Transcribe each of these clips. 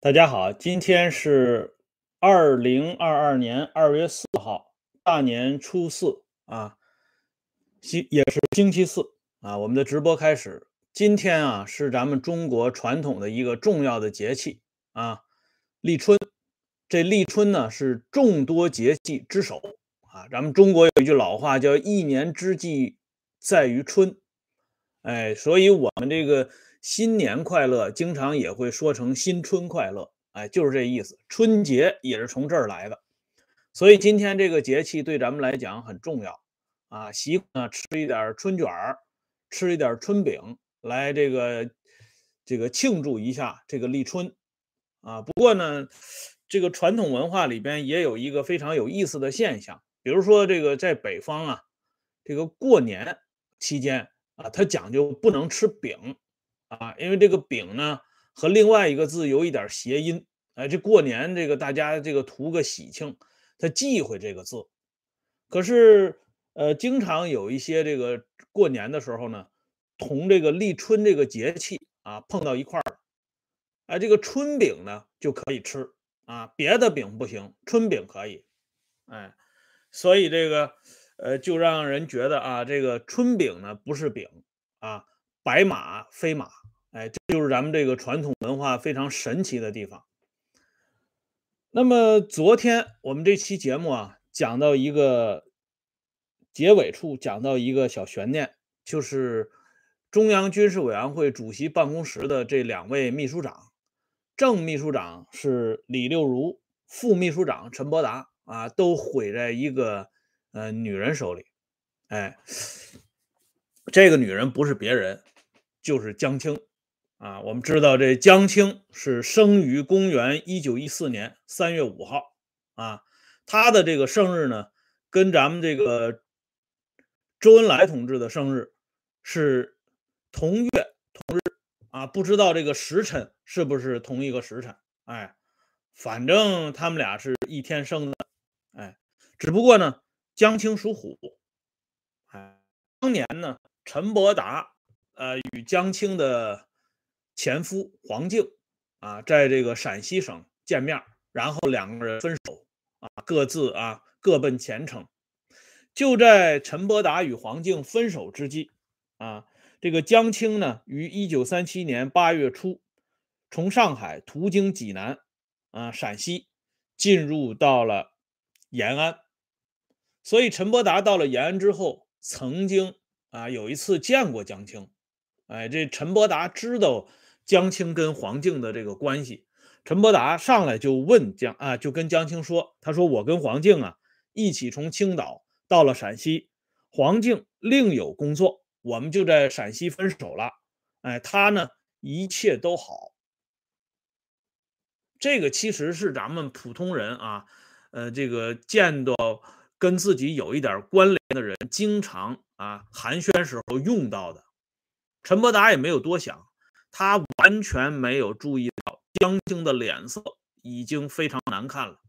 大家好，今天是二零二二年二月四号，大年初四啊，星也是星期四啊。我们的直播开始。今天啊，是咱们中国传统的一个重要的节气啊，立春。这立春呢，是众多节气之首啊。咱们中国有一句老话叫“一年之计在于春”，哎，所以我们这个。新年快乐，经常也会说成新春快乐，哎，就是这意思。春节也是从这儿来的，所以今天这个节气对咱们来讲很重要啊。习惯吃一点春卷儿，吃一点春饼，来这个这个庆祝一下这个立春啊。不过呢，这个传统文化里边也有一个非常有意思的现象，比如说这个在北方啊，这个过年期间啊，它讲究不能吃饼。啊，因为这个饼呢和另外一个字有一点谐音，哎，这过年这个大家这个图个喜庆，他忌讳这个字。可是呃，经常有一些这个过年的时候呢，同这个立春这个节气啊碰到一块儿，哎，这个春饼呢就可以吃啊，别的饼不行，春饼可以，哎，所以这个呃就让人觉得啊，这个春饼呢不是饼啊。白马非马，哎，这就是咱们这个传统文化非常神奇的地方。那么昨天我们这期节目啊，讲到一个结尾处，讲到一个小悬念，就是中央军事委员会主席办公室的这两位秘书长，正秘书长是李六如，副秘书长陈伯达啊，都毁在一个呃女人手里。哎，这个女人不是别人。就是江青啊，我们知道这江青是生于公元一九一四年三月五号啊，他的这个生日呢，跟咱们这个周恩来同志的生日是同月同日啊，不知道这个时辰是不是同一个时辰？哎，反正他们俩是一天生的，哎，只不过呢，江青属虎，哎，当年呢，陈伯达。呃，与江青的前夫黄静啊，在这个陕西省见面，然后两个人分手啊，各自啊各奔前程。就在陈伯达与黄静分手之际啊，这个江青呢，于一九三七年八月初从上海途经济南啊陕西，进入到了延安。所以陈伯达到了延安之后，曾经啊有一次见过江青。哎，这陈伯达知道江青跟黄静的这个关系，陈伯达上来就问江啊，就跟江青说：“他说我跟黄静啊一起从青岛到了陕西，黄静另有工作，我们就在陕西分手了。哎，他呢一切都好。这个其实是咱们普通人啊，呃，这个见到跟自己有一点关联的人，经常啊寒暄时候用到的。”陈伯达也没有多想，他完全没有注意到江青的脸色已经非常难看了。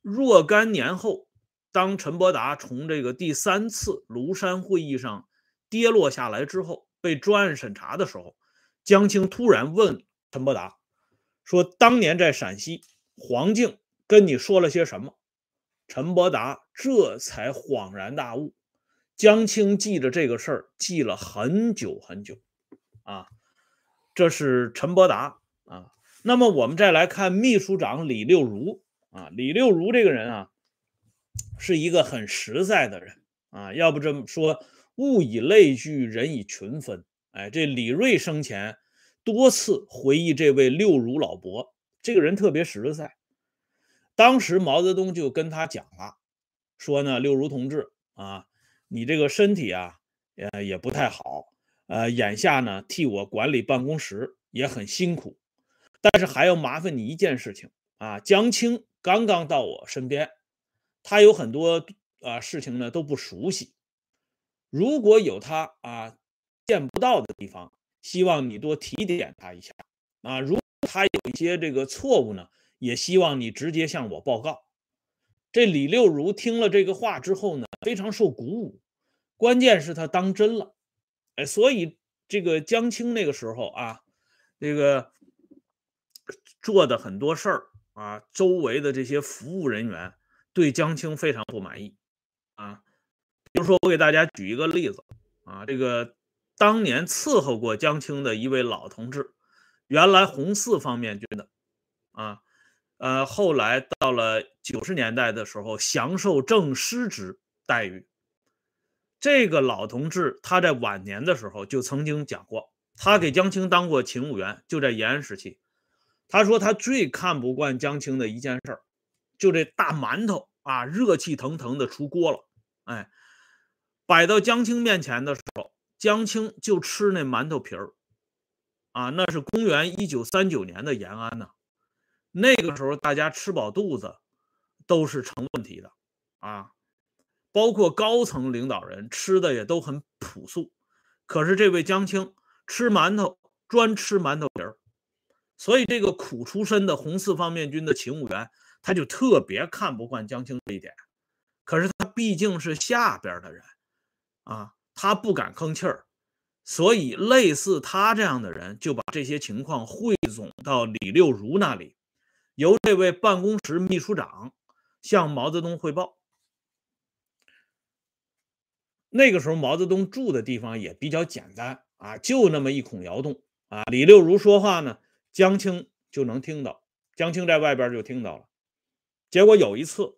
若干年后，当陈伯达从这个第三次庐山会议上跌落下来之后，被专案审查的时候，江青突然问陈伯达说：“当年在陕西，黄静跟你说了些什么？”陈伯达这才恍然大悟。江青记着这个事儿，记了很久很久，啊，这是陈伯达啊。那么我们再来看秘书长李六如啊，李六如这个人啊，是一个很实在的人啊。要不这么说，物以类聚，人以群分。哎，这李瑞生前多次回忆这位六如老伯，这个人特别实在。当时毛泽东就跟他讲了，说呢，六如同志啊。你这个身体啊，呃，也不太好，呃，眼下呢，替我管理办公室也很辛苦，但是还要麻烦你一件事情啊。江青刚刚到我身边，他有很多啊事情呢都不熟悉，如果有他啊见不到的地方，希望你多提点他一下啊。如果他有一些这个错误呢，也希望你直接向我报告。这李六如听了这个话之后呢，非常受鼓舞。关键是他当真了，哎，所以这个江青那个时候啊，这个做的很多事儿啊，周围的这些服务人员对江青非常不满意啊。比如说，我给大家举一个例子啊，这个当年伺候过江青的一位老同志，原来红四方面军的啊，呃，后来到了九十年代的时候，享受正师职待遇。这个老同志他在晚年的时候就曾经讲过，他给江青当过勤务员，就在延安时期。他说他最看不惯江青的一件事儿，就这大馒头啊，热气腾腾的出锅了，哎。摆到江青面前的时候，江青就吃那馒头皮儿，啊，那是公元一九三九年的延安呢。那个时候大家吃饱肚子都是成问题的啊，包括高层领导人吃的也都很朴素。可是这位江青吃馒头专吃馒头皮儿，所以这个苦出身的红四方面军的勤务员他就特别看不惯江青这一点。可是他毕竟是下边的人。啊，他不敢吭气儿，所以类似他这样的人就把这些情况汇总到李六如那里，由这位办公室秘书长向毛泽东汇报。那个时候毛泽东住的地方也比较简单啊，就那么一孔窑洞啊。李六如说话呢，江青就能听到，江青在外边就听到了。结果有一次，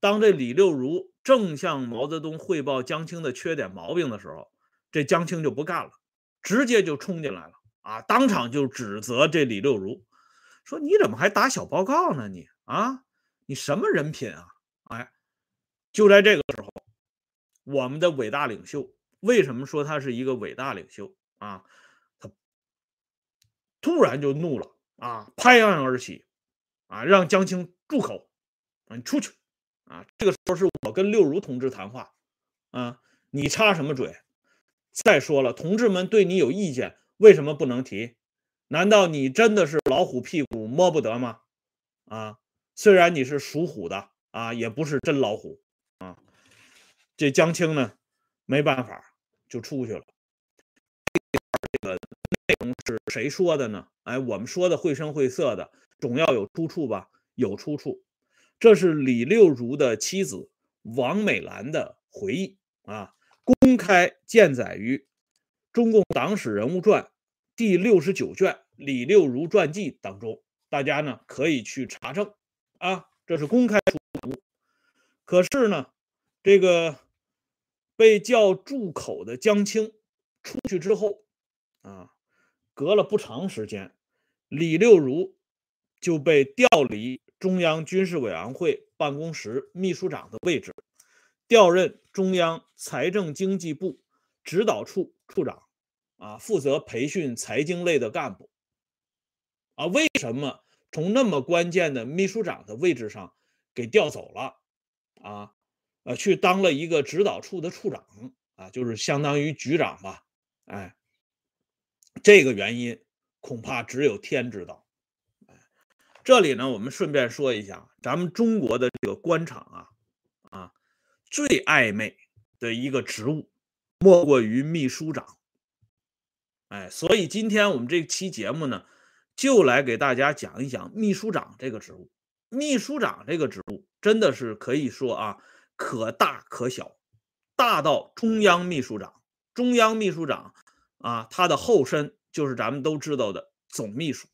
当这李六如。正向毛泽东汇报江青的缺点毛病的时候，这江青就不干了，直接就冲进来了啊！当场就指责这李六如，说你怎么还打小报告呢？你啊，你什么人品啊？哎，就在这个时候，我们的伟大领袖为什么说他是一个伟大领袖啊？他突然就怒了啊，拍案而起啊，让江青住口啊，你出去。啊，这个时候是我跟六如同志谈话，啊，你插什么嘴？再说了，同志们对你有意见，为什么不能提？难道你真的是老虎屁股摸不得吗？啊，虽然你是属虎的啊，也不是真老虎啊。这江青呢，没办法就出去了。这个内容是谁说的呢？哎，我们说的绘声绘色的，总要有出处吧？有出处。这是李六如的妻子王美兰的回忆啊，公开见载于《中共党史人物传》第六十九卷《李六如传记》当中，大家呢可以去查证啊，这是公开出版物。可是呢，这个被叫住口的江青出去之后啊，隔了不长时间，李六如就被调离。中央军事委员会办公室秘书长的位置，调任中央财政经济部指导处处长，啊，负责培训财经类的干部。啊，为什么从那么关键的秘书长的位置上给调走了？啊，呃，去当了一个指导处的处长，啊，就是相当于局长吧？哎，这个原因恐怕只有天知道。这里呢，我们顺便说一下，咱们中国的这个官场啊，啊，最暧昧的一个职务，莫过于秘书长。哎，所以今天我们这期节目呢，就来给大家讲一讲秘书长这个职务。秘书长这个职务真的是可以说啊，可大可小，大到中央秘书长。中央秘书长啊，他的后身就是咱们都知道的总秘书。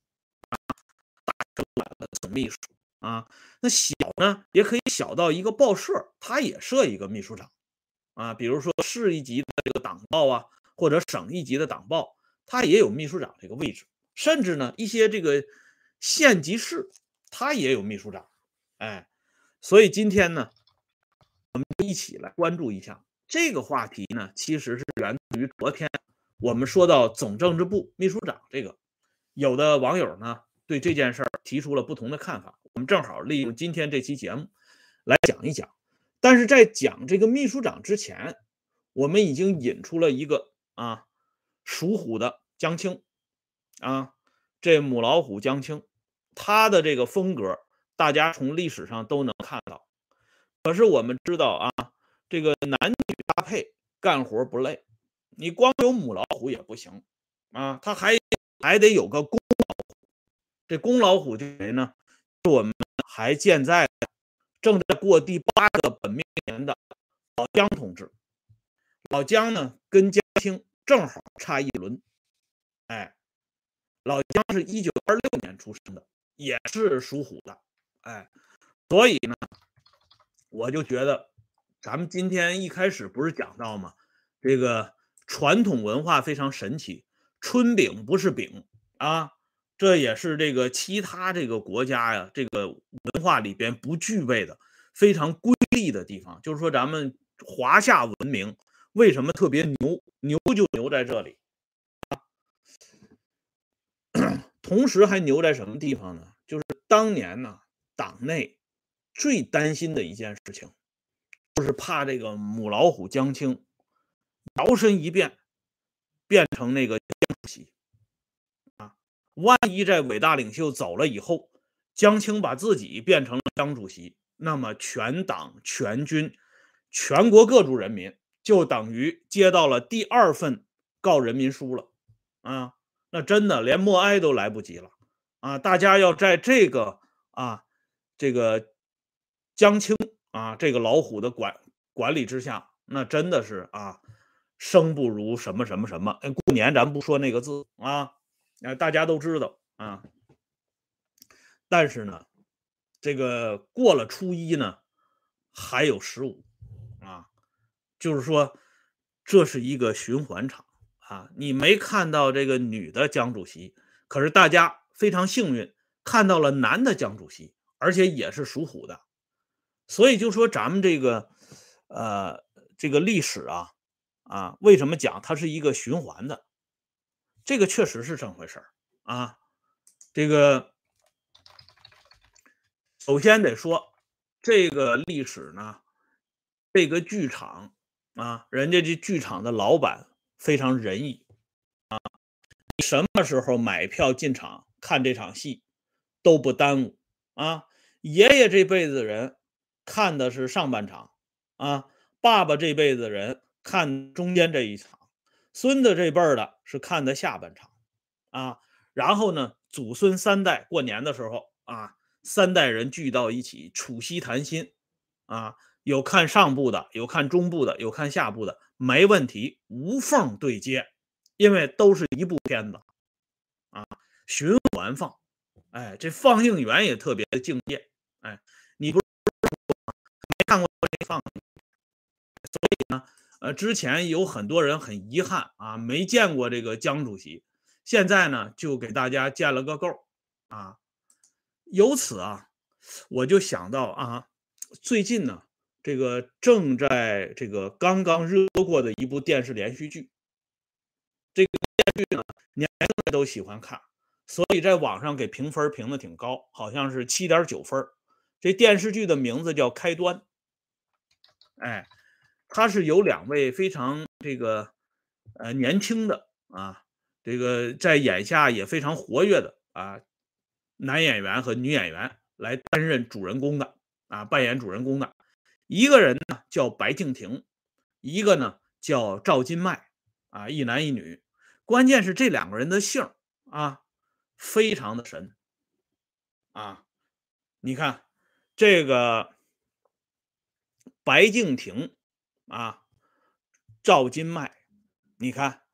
总秘书啊，那小呢也可以小到一个报社，他也设一个秘书长啊。比如说市一级的这个党报啊，或者省一级的党报，他也有秘书长这个位置。甚至呢，一些这个县级市，他也有秘书长。哎，所以今天呢，我们一起来关注一下这个话题呢，其实是源于昨天我们说到总政治部秘书长这个，有的网友呢。对这件事儿提出了不同的看法，我们正好利用今天这期节目来讲一讲。但是在讲这个秘书长之前，我们已经引出了一个啊属虎的江青啊，这母老虎江青，他的这个风格大家从历史上都能看到。可是我们知道啊，这个男女搭配干活不累，你光有母老虎也不行啊，他还还得有个公。这公老虎是谁呢？是我们还健在、正在过第八个本命年的老姜同志。老姜呢，跟江青正好差一轮。哎，老姜是一九二六年出生的，也是属虎的。哎，所以呢，我就觉得，咱们今天一开始不是讲到吗？这个传统文化非常神奇，春饼不是饼啊。这也是这个其他这个国家呀，这个文化里边不具备的非常瑰丽的地方。就是说，咱们华夏文明为什么特别牛？牛就牛在这里啊！同时还牛在什么地方呢？就是当年呢，党内最担心的一件事情，就是怕这个母老虎江青摇身一变，变成那个江主席。万一这伟大领袖走了以后，江青把自己变成了江主席，那么全党全军、全国各族人民就等于接到了第二份告人民书了啊！那真的连默哀都来不及了啊！大家要在这个啊这个江青啊这个老虎的管管理之下，那真的是啊生不如什么什么什么。过年咱不说那个字啊。啊，大家都知道啊，但是呢，这个过了初一呢，还有十五啊，就是说这是一个循环场啊。你没看到这个女的江主席，可是大家非常幸运看到了男的江主席，而且也是属虎的，所以就说咱们这个呃这个历史啊啊，为什么讲它是一个循环的？这个确实是这么回事儿啊！这个首先得说，这个历史呢，这个剧场啊，人家这剧场的老板非常仁义啊，什么时候买票进场看这场戏都不耽误啊。爷爷这辈子人看的是上半场啊，爸爸这辈子人看中间这一场。孙子这辈儿的是看的下半场，啊，然后呢，祖孙三代过年的时候啊，三代人聚到一起，促膝谈心，啊，有看上部的，有看中部的，有看下部的，没问题，无缝对接，因为都是一部片子，啊，循环放，哎，这放映员也特别的敬业，哎，你不没看过这放，所以呢。呃，之前有很多人很遗憾啊，没见过这个江主席，现在呢就给大家建了个够啊。由此啊，我就想到啊，最近呢，这个正在这个刚刚热过的一部电视连续剧，这个电视剧呢，年轻人都喜欢看，所以在网上给评分评的挺高，好像是七点九分。这电视剧的名字叫《开端》，哎。他是有两位非常这个呃年轻的啊，这个在眼下也非常活跃的啊男演员和女演员来担任主人公的啊，扮演主人公的一个人呢叫白敬亭，一个呢叫赵今麦啊，一男一女。关键是这两个人的姓啊非常的神啊，你看这个白敬亭。啊，赵金麦，你看，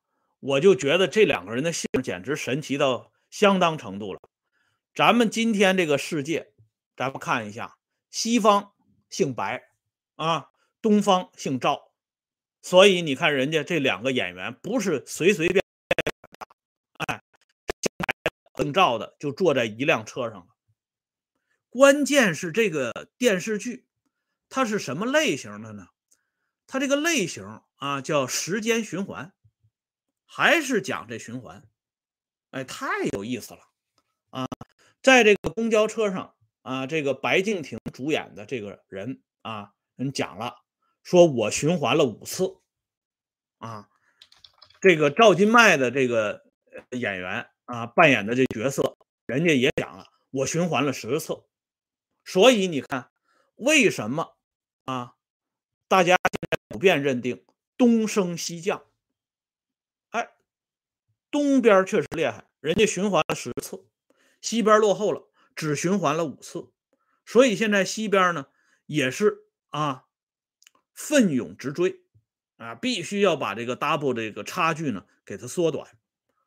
我就觉得这两个人的姓简直神奇到相当程度了。咱们今天这个世界，咱们看一下，西方姓白啊，东方姓赵，所以你看人家这两个演员不是随随便便，哎，姓赵的就坐在一辆车上了。关键是这个电视剧，它是什么类型的呢？它这个类型啊，叫时间循环，还是讲这循环？哎，太有意思了啊！在这个公交车上啊，这个白敬亭主演的这个人啊，人讲了，说我循环了五次啊。这个赵今麦的这个演员啊，扮演的这角色，人家也讲了，我循环了十次。所以你看，为什么啊？大家普遍认定东升西降，哎，东边确实厉害，人家循环了十次，西边落后了，只循环了五次，所以现在西边呢也是啊奋勇直追啊，必须要把这个 double 这个差距呢给它缩短。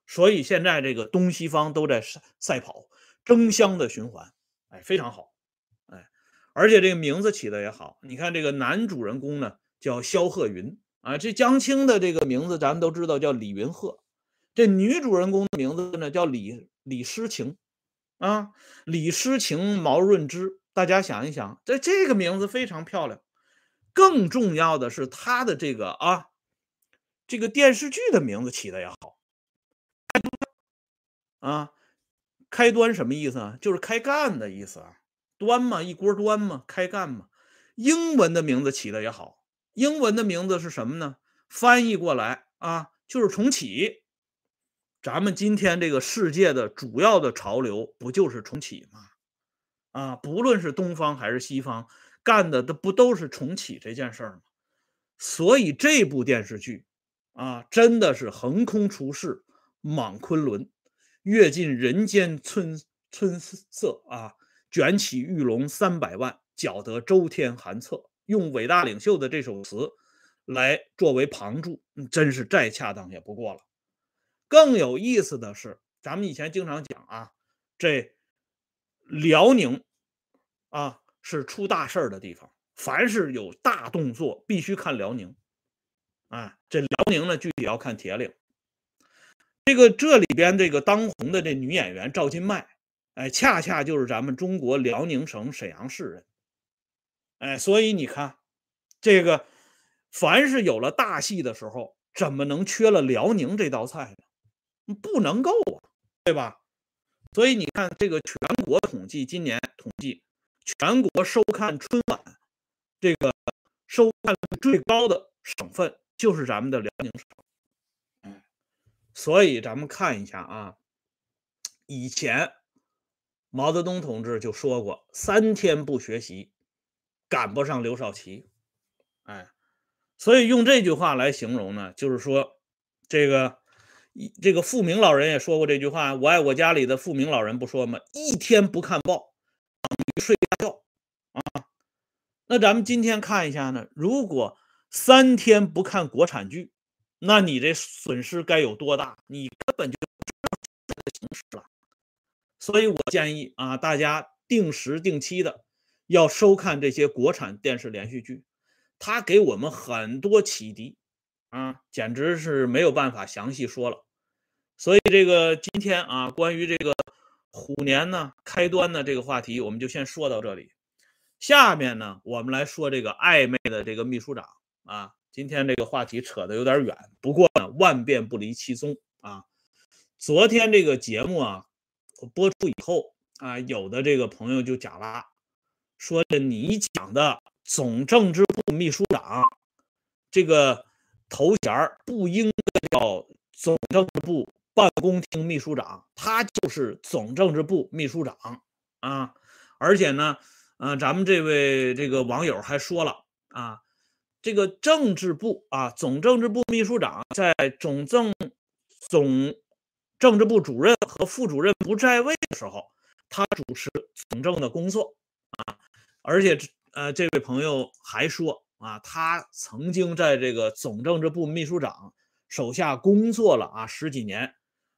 所以现在这个东西方都在赛跑，争相的循环，哎，非常好，哎，而且这个名字起的也好。你看这个男主人公呢叫萧鹤云啊，这江青的这个名字咱们都知道叫李云鹤，这女主人公的名字呢叫李李诗情啊，李诗情毛润之。大家想一想，这这个名字非常漂亮。更重要的是他的这个啊，这个电视剧的名字起的也好。啊，开端什么意思啊？就是开干的意思啊，端嘛，一锅端嘛，开干嘛。英文的名字起的也好，英文的名字是什么呢？翻译过来啊，就是重启。咱们今天这个世界的主要的潮流不就是重启吗？啊，不论是东方还是西方，干的都不都是重启这件事儿吗？所以这部电视剧啊，真的是横空出世，莽昆仑。阅尽人间春春色啊，卷起玉龙三百万，搅得周天寒彻。用伟大领袖的这首词来作为旁注，真是再恰当也不过了。更有意思的是，咱们以前经常讲啊，这辽宁啊是出大事儿的地方，凡是有大动作必须看辽宁。啊，这辽宁呢，具体要看铁岭。这个这里边这个当红的这女演员赵今麦，哎，恰恰就是咱们中国辽宁省沈阳市人，哎，所以你看，这个凡是有了大戏的时候，怎么能缺了辽宁这道菜呢？不能够啊，对吧？所以你看，这个全国统计今年统计，全国收看春晚这个收看最高的省份就是咱们的辽宁省。所以咱们看一下啊，以前毛泽东同志就说过：“三天不学习，赶不上刘少奇。”哎，所以用这句话来形容呢，就是说，这个这个富明老人也说过这句话：“我爱我家里的富明老人不说吗？一天不看报，等于睡觉啊。”那咱们今天看一下呢，如果三天不看国产剧。那你这损失该有多大？你根本就不知道这个形势了。所以我建议啊，大家定时定期的要收看这些国产电视连续剧，它给我们很多启迪啊，简直是没有办法详细说了。所以这个今天啊，关于这个虎年呢开端的这个话题，我们就先说到这里。下面呢，我们来说这个暧昧的这个秘书长啊。今天这个话题扯得有点远，不过呢，万变不离其宗啊。昨天这个节目啊播出以后啊，有的这个朋友就讲了，说的你讲的总政治部秘书长这个头衔不应该叫总政治部办公厅秘书长，他就是总政治部秘书长啊。而且呢，呃，咱们这位这个网友还说了啊。这个政治部啊，总政治部秘书长在总政总政治部主任和副主任不在位的时候，他主持总政的工作啊。而且呃，这位朋友还说啊，他曾经在这个总政治部秘书长手下工作了啊十几年，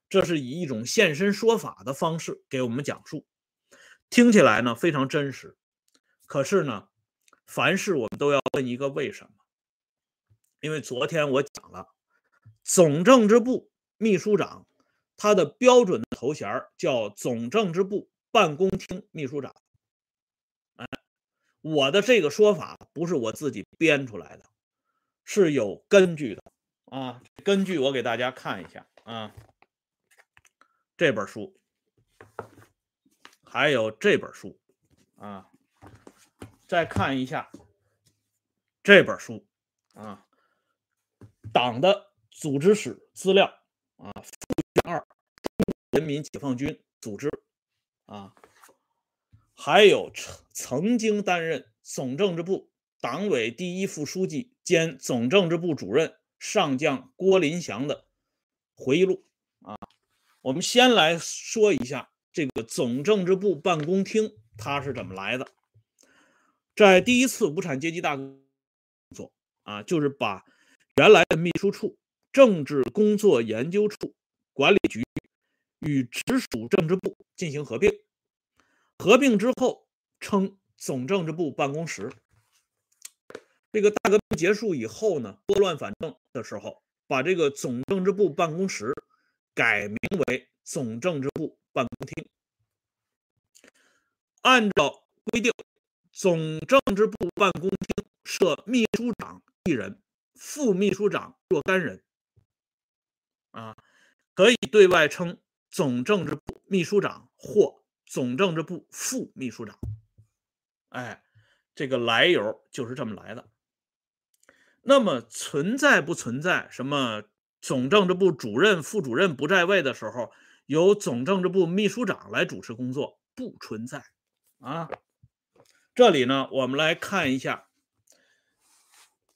这是以一种现身说法的方式给我们讲述，听起来呢非常真实。可是呢。凡事我们都要问一个为什么，因为昨天我讲了，总政治部秘书长他的标准头衔叫总政治部办公厅秘书长。哎，我的这个说法不是我自己编出来的，是有根据的啊。根据我给大家看一下啊，这本书，还有这本书啊。再看一下这本书啊，党的组织史资料啊，附卷二，人民解放军组织啊，还有曾曾经担任总政治部党委第一副书记兼总政治部主任上将郭林祥的回忆录。我们先来说一下这个总政治部办公厅它是怎么来的。在第一次无产阶级大工作啊，就是把原来的秘书处、政治工作研究处、管理局与直属政治部进行合并。合并之后称总政治部办公室。这个大革命结束以后呢，拨乱反正的时候，把这个总政治部办公室改名为总政治部办公厅。按照规定，总政治部办公厅设秘书长一人，副秘书长若干人。啊，可以对外称总政治部秘书长或总政治部副秘书长。哎，这个来由就是这么来的。那么存在不存在什么总政治部主任、副主任不在位的时候，由总政治部秘书长来主持工作？不存在啊。这里呢，我们来看一下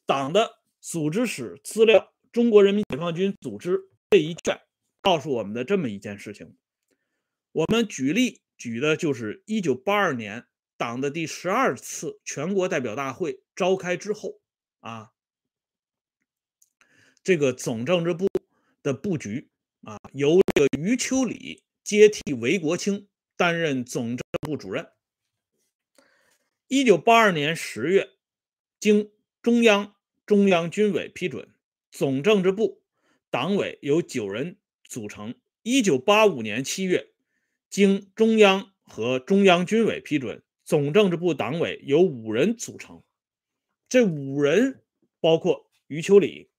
党的组织史资料，《中国人民解放军组织》这一卷告诉我们的这么一件事情。我们举例举的就是一九八二年党的第十二次全国代表大会召开之后啊。这个总政治部的布局啊，由这个余秋里接替韦国清担任总政治部主任。一九八二年十月，经中央中央军委批准，总政治部党委由九人组成。一九八五年七月，经中央和中央军委批准，总政治部党委由五人组成。这五人包括余秋里。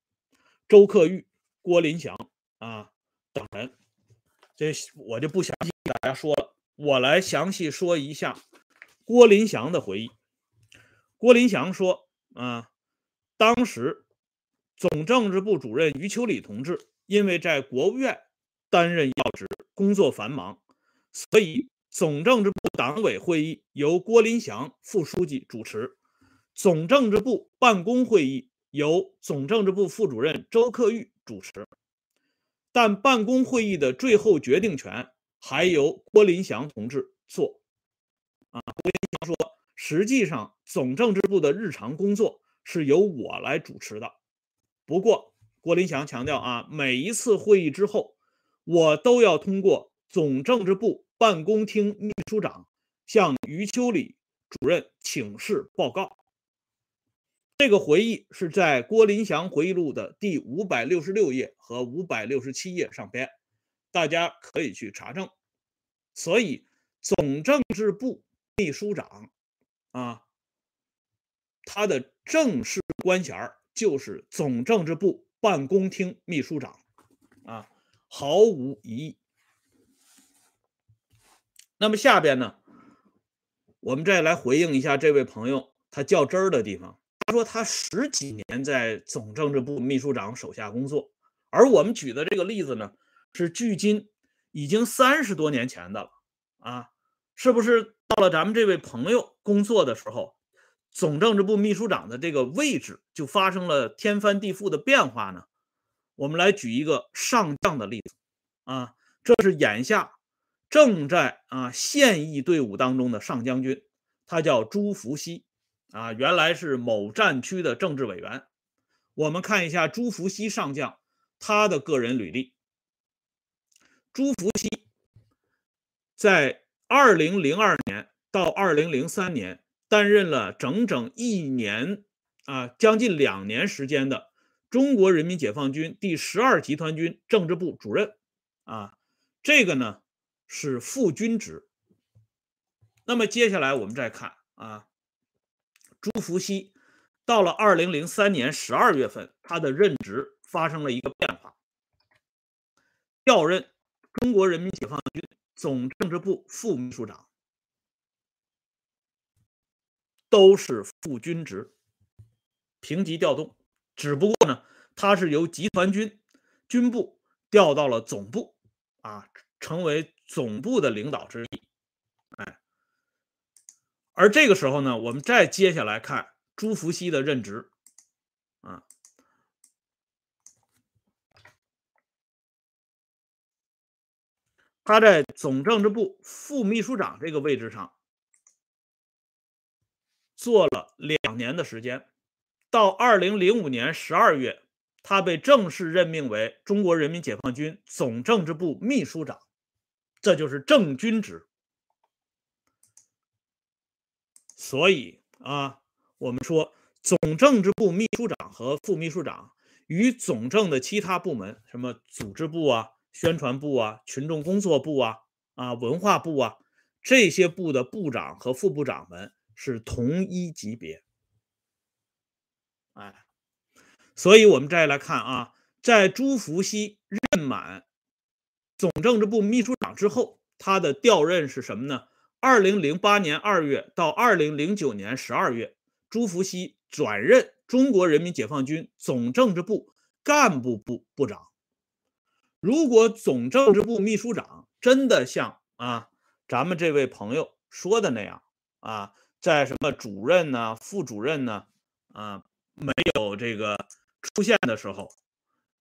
周克玉、郭林祥啊等人，这我就不详细给大家说了。我来详细说一下郭林祥的回忆。郭林祥说：“啊，当时总政治部主任余秋里同志因为在国务院担任要职，工作繁忙，所以总政治部党委会议由郭林祥副书记主持，总政治部办公会议。”由总政治部副主任周克玉主持，但办公会议的最后决定权还由郭林祥同志做。啊，郭林祥说，实际上总政治部的日常工作是由我来主持的。不过，郭林祥强调啊，每一次会议之后，我都要通过总政治部办公厅秘书长向余秋里主任请示报告。这个回忆是在郭林祥回忆录的第五百六十六页和五百六十七页上边，大家可以去查证。所以，总政治部秘书长啊，他的正式官衔就是总政治部办公厅秘书长啊，毫无疑义。那么下边呢，我们再来回应一下这位朋友他较真儿的地方。他说他十几年在总政治部秘书长手下工作，而我们举的这个例子呢，是距今已经三十多年前的了啊，是不是到了咱们这位朋友工作的时候，总政治部秘书长的这个位置就发生了天翻地覆的变化呢？我们来举一个上将的例子啊，这是眼下正在啊现役队伍当中的上将军，他叫朱福熙。啊，原来是某战区的政治委员。我们看一下朱福熙上将他的个人履历。朱福熙在二零零二年到二零零三年担任了整整一年啊，将近两年时间的中国人民解放军第十二集团军政治部主任啊，这个呢是副军职。那么接下来我们再看啊。朱福熙到了二零零三年十二月份，他的任职发生了一个变化，调任中国人民解放军总政治部副秘书长，都是副军职，平级调动。只不过呢，他是由集团军军部调到了总部，啊，成为总部的领导之一。而这个时候呢，我们再接下来看朱福熙的任职，啊，他在总政治部副秘书长这个位置上做了两年的时间，到二零零五年十二月，他被正式任命为中国人民解放军总政治部秘书长，这就是正军职。所以啊，我们说总政治部秘书长和副秘书长与总政的其他部门，什么组织部啊。宣传部啊，群众工作部啊，啊，文化部啊，这些部的部长和副部长们是同一级别。哎，所以我们再来看啊，在朱福熙任满总政治部秘书长之后，他的调任是什么呢？二零零八年二月到二零零九年十二月，朱福熙转任中国人民解放军总政治部干部部部长。如果总政治部秘书长真的像啊咱们这位朋友说的那样啊，在什么主任呢、副主任呢啊没有这个出现的时候，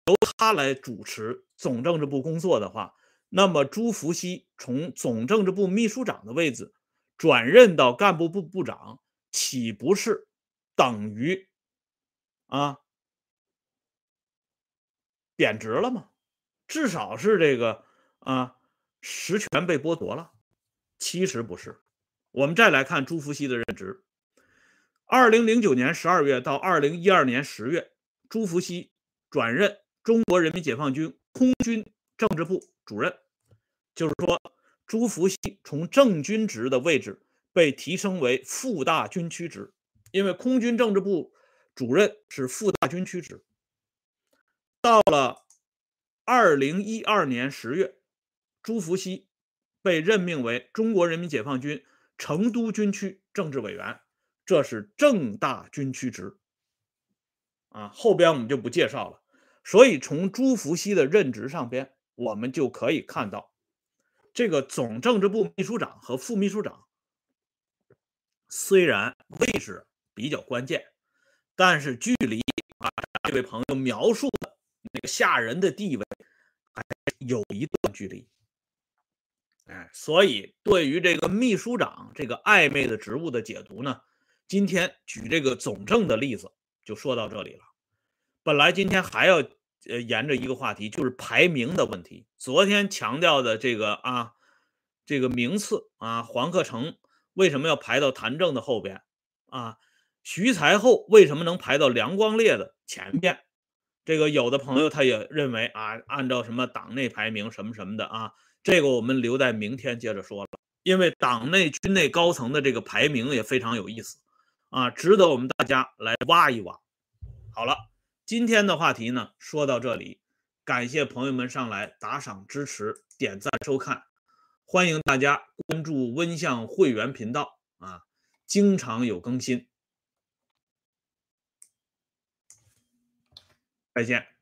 由他来主持总政治部工作的话，那么朱福熙从总政治部秘书长的位置转任到干部部部长，岂不是等于啊贬值了吗？至少是这个啊，实权被剥夺了。其实不是。我们再来看朱福熙的任职：二零零九年十二月到二零一二年十月，朱福熙转任中国人民解放军空军政治部主任。就是说，朱福熙从正军职的位置被提升为副大军区职，因为空军政治部主任是副大军区职。到了。二零一二年十月，朱福熙被任命为中国人民解放军成都军区政治委员，这是正大军区职。啊，后边我们就不介绍了。所以从朱福熙的任职上边，我们就可以看到，这个总政治部秘书长和副秘书长虽然位置比较关键，但是距离啊这位朋友描述的。那个下人的地位还有一段距离，哎，所以对于这个秘书长这个暧昧的职务的解读呢，今天举这个总政的例子就说到这里了。本来今天还要呃沿着一个话题，就是排名的问题。昨天强调的这个啊，这个名次啊，黄克诚为什么要排到谭政的后边啊？徐才厚为什么能排到梁光烈的前边？这个有的朋友他也认为啊，按照什么党内排名什么什么的啊，这个我们留在明天接着说了。因为党内军内高层的这个排名也非常有意思啊，值得我们大家来挖一挖。好了，今天的话题呢说到这里，感谢朋友们上来打赏支持、点赞收看，欢迎大家关注温相会员频道啊，经常有更新。再见。